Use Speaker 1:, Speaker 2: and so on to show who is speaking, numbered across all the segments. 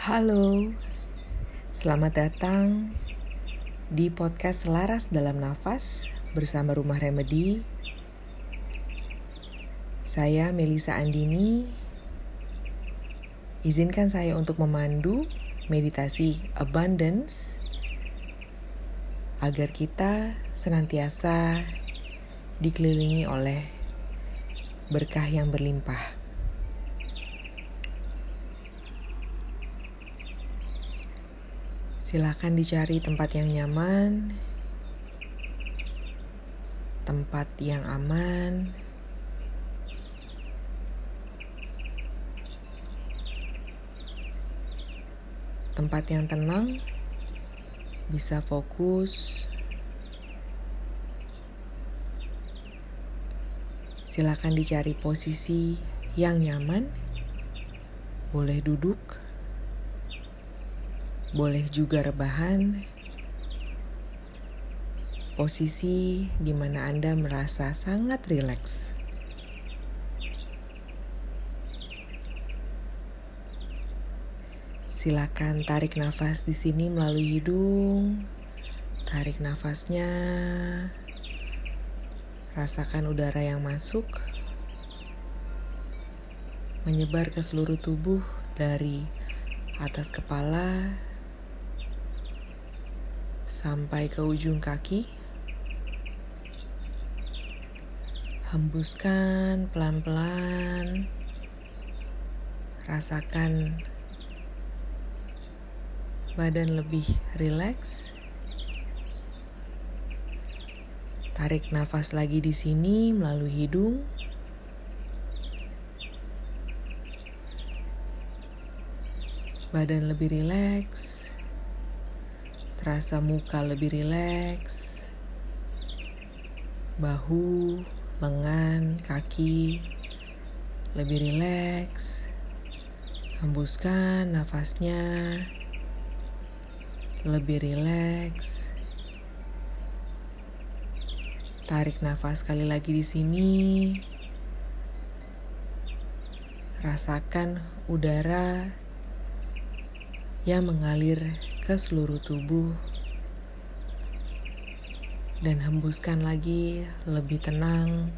Speaker 1: Halo, selamat datang di podcast Selaras Dalam Nafas bersama Rumah Remedi. Saya Melisa Andini. Izinkan saya untuk memandu meditasi abundance agar kita senantiasa dikelilingi oleh berkah yang berlimpah. Silakan dicari tempat yang nyaman, tempat yang aman, tempat yang tenang, bisa fokus. Silakan dicari posisi yang nyaman, boleh duduk boleh juga rebahan, posisi di mana Anda merasa sangat rileks. Silakan tarik nafas di sini melalui hidung. Tarik nafasnya. Rasakan udara yang masuk menyebar ke seluruh tubuh dari atas kepala sampai ke ujung kaki. Hembuskan pelan-pelan. Rasakan badan lebih rileks. Tarik nafas lagi di sini melalui hidung. Badan lebih rileks. Terasa muka lebih rileks. Bahu, lengan, kaki lebih rileks. Hembuskan nafasnya. Lebih rileks. Tarik nafas sekali lagi di sini. Rasakan udara yang mengalir ke seluruh tubuh dan hembuskan lagi lebih tenang,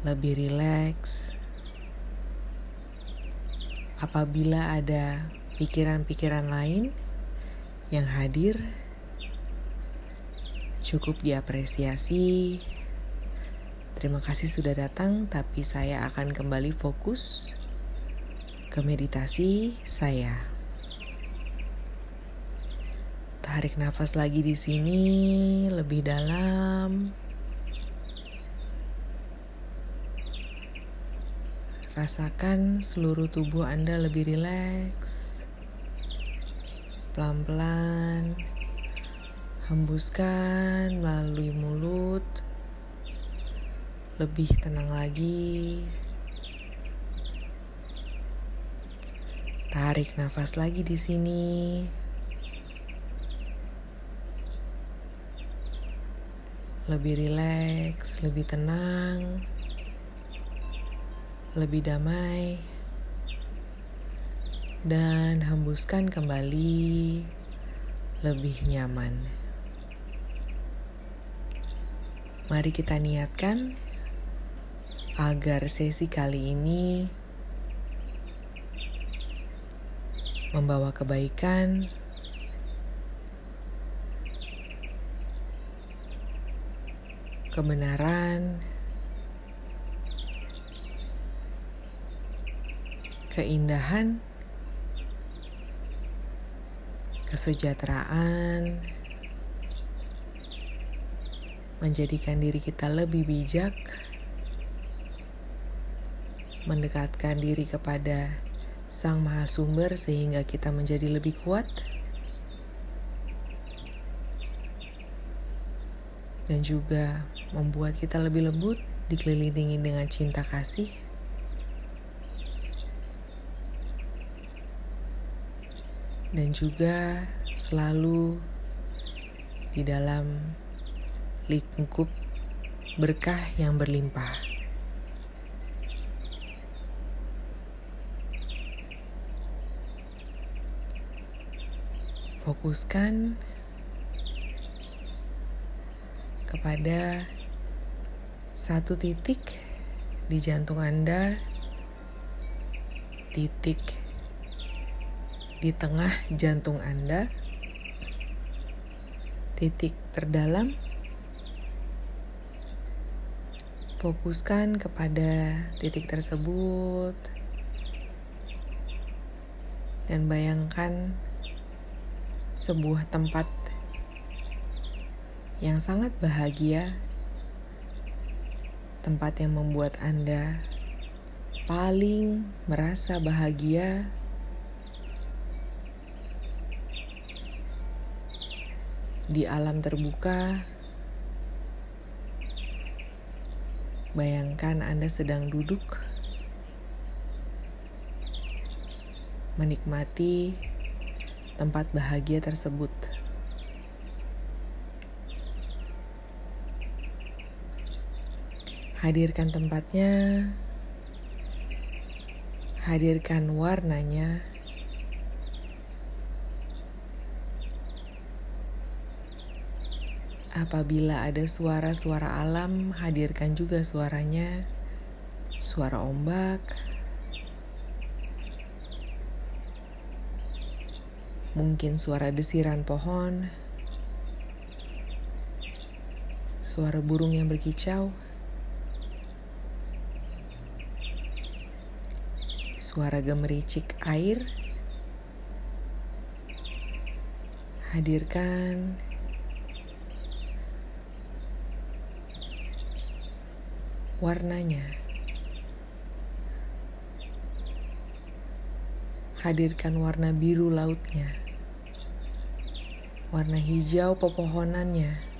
Speaker 1: lebih rileks. Apabila ada pikiran-pikiran lain yang hadir, cukup diapresiasi. Terima kasih sudah datang, tapi saya akan kembali fokus ke meditasi saya. Tarik nafas lagi di sini lebih dalam. Rasakan seluruh tubuh Anda lebih rileks. Pelan-pelan hembuskan melalui mulut. Lebih tenang lagi. Tarik nafas lagi di sini. Lebih rileks, lebih tenang, lebih damai, dan hembuskan kembali lebih nyaman. Mari kita niatkan agar sesi kali ini membawa kebaikan kebenaran, keindahan, kesejahteraan, menjadikan diri kita lebih bijak, mendekatkan diri kepada Sang Maha Sumber sehingga kita menjadi lebih kuat. Dan juga membuat kita lebih lembut, dikelilingi dengan cinta kasih. Dan juga selalu di dalam lingkup berkah yang berlimpah. Fokuskan kepada satu titik di jantung Anda, titik di tengah jantung Anda, titik terdalam. Fokuskan kepada titik tersebut dan bayangkan sebuah tempat yang sangat bahagia, tempat yang membuat Anda paling merasa bahagia. Di alam terbuka, bayangkan Anda sedang duduk menikmati tempat bahagia tersebut. Hadirkan tempatnya, hadirkan warnanya. Apabila ada suara-suara alam, hadirkan juga suaranya, suara ombak, mungkin suara desiran pohon, suara burung yang berkicau. Suara gemericik air. Hadirkan warnanya. Hadirkan warna biru lautnya. Warna hijau pepohonannya.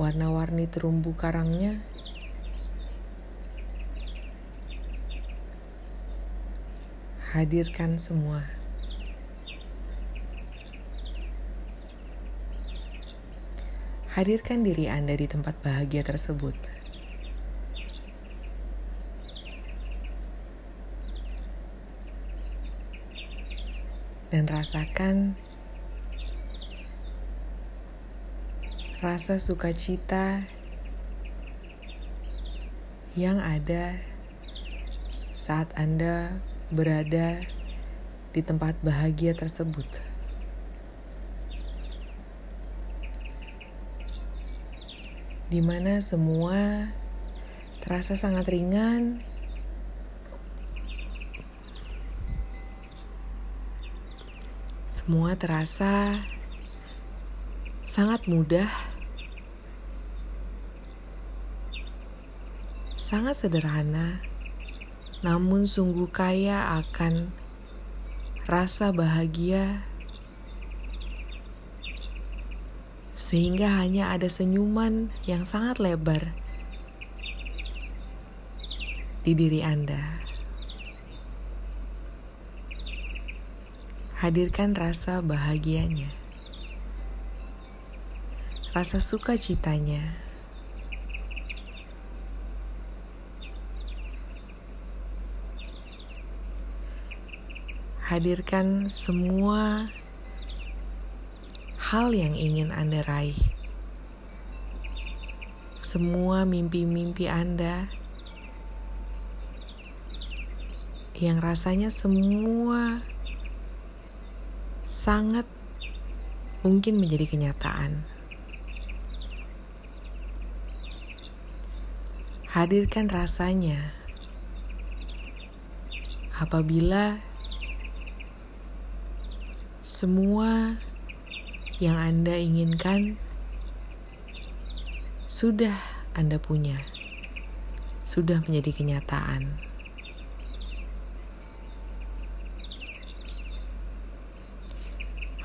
Speaker 1: Warna-warni terumbu karangnya. Hadirkan semua. Hadirkan diri Anda di tempat bahagia tersebut. Dan rasakan rasa sukacita yang ada saat Anda berada di tempat bahagia tersebut. Di mana semua terasa sangat ringan, semua terasa sangat mudah, sangat sederhana, namun sungguh kaya akan rasa bahagia, sehingga hanya ada senyuman yang sangat lebar di diri Anda. Hadirkan rasa bahagianya rasa sukacitanya. Hadirkan semua hal yang ingin Anda raih. Semua mimpi-mimpi Anda yang rasanya semua sangat mungkin menjadi kenyataan. Hadirkan rasanya. Apabila semua yang Anda inginkan sudah Anda punya, sudah menjadi kenyataan.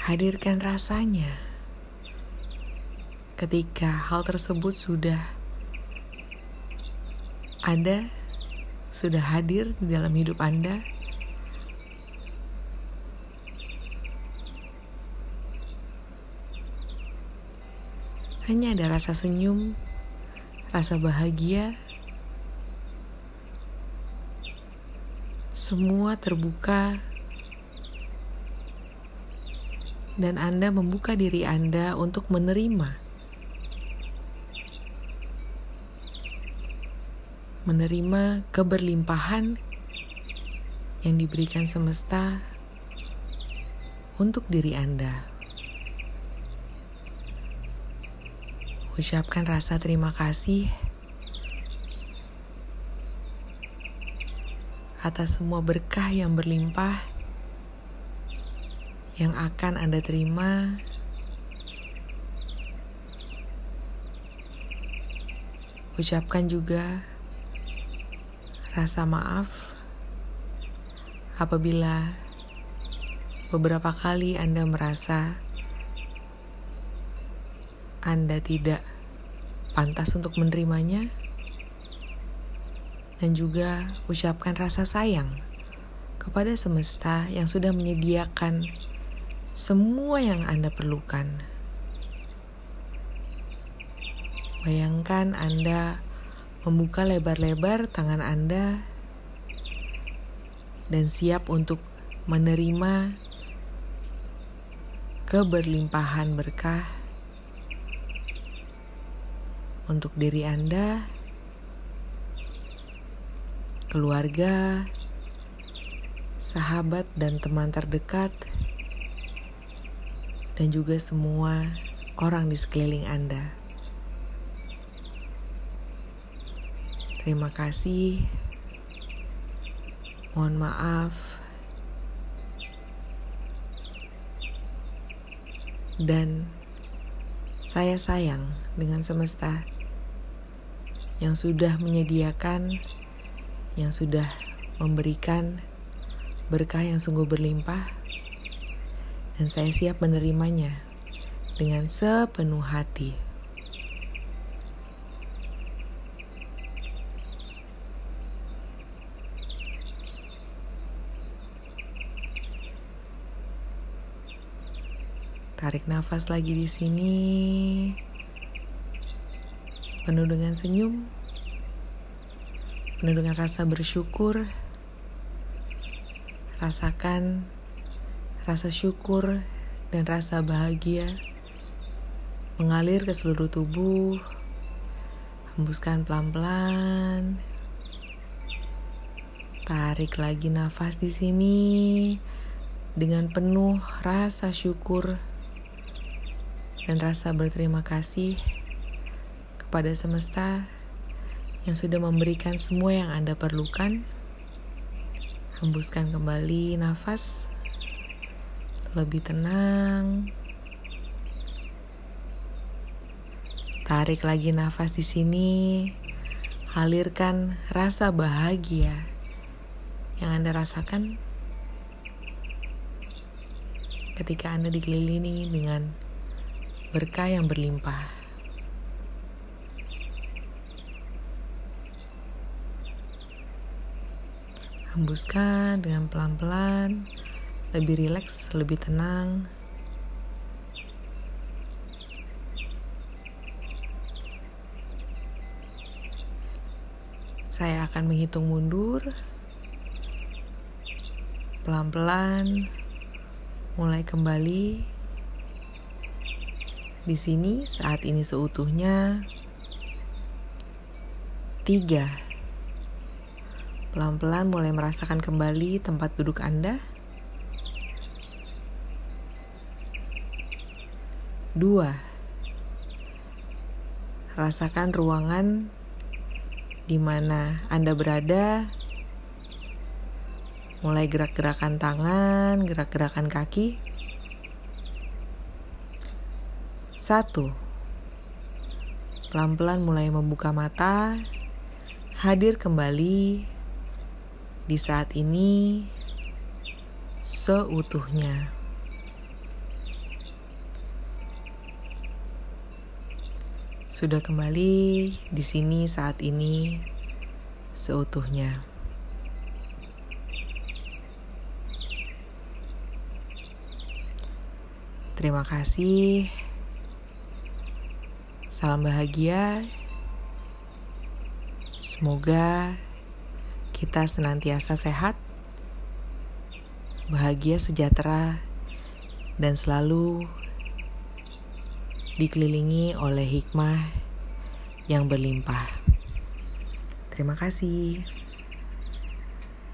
Speaker 1: Hadirkan rasanya ketika hal tersebut sudah ada sudah hadir di dalam hidup Anda. Hanya ada rasa senyum, rasa bahagia, semua terbuka dan Anda membuka diri Anda untuk menerima. Menerima keberlimpahan yang diberikan semesta untuk diri Anda. Ucapkan rasa terima kasih atas semua berkah yang berlimpah yang akan Anda terima. Ucapkan juga rasa maaf apabila beberapa kali Anda merasa Anda tidak pantas untuk menerimanya, dan juga ucapkan rasa sayang kepada semesta yang sudah menyediakan semua yang Anda perlukan. Bayangkan Anda membuka lebar-lebar tangan Anda dan siap untuk menerima keberlimpahan berkah untuk diri Anda, keluarga, sahabat, dan teman terdekat dan juga semua orang di sekeliling Anda. Terima kasih. Mohon maaf. Dan saya sayang dengan semesta yang sudah menyediakan, yang sudah memberikan berkah yang sungguh berlimpah dan saya siap menerimanya dengan sepenuh hati. Tarik nafas lagi di sini. Penuh dengan senyum. Penuh dengan rasa bersyukur. Rasakan rasa syukur dan rasa bahagia mengalir ke seluruh tubuh. Hembuskan pelan-pelan. Tarik lagi nafas di sini dengan penuh rasa syukur dan rasa berterima kasih kepada semesta yang sudah memberikan semua yang Anda perlukan. Hembuskan kembali nafas lebih tenang. Tarik lagi nafas di sini. Alirkan rasa bahagia yang Anda rasakan ketika Anda dikelilingi dengan berkah yang berlimpah. Hembuskan dengan pelan-pelan lebih rileks, lebih tenang. Saya akan menghitung mundur pelan-pelan mulai kembali di sini saat ini seutuhnya tiga. Pelan-pelan mulai merasakan kembali tempat duduk Anda. Dua, rasakan ruangan di mana Anda berada, mulai gerak-gerakan tangan, gerak-gerakan kaki. Satu, pelan-pelan mulai membuka mata, hadir kembali di saat ini seutuhnya. sudah kembali di sini saat ini seutuhnya. Terima kasih. Salam bahagia. Semoga kita senantiasa sehat bahagia, sejahtera, dan selalu dikelilingi oleh hikmah yang berlimpah. Terima kasih.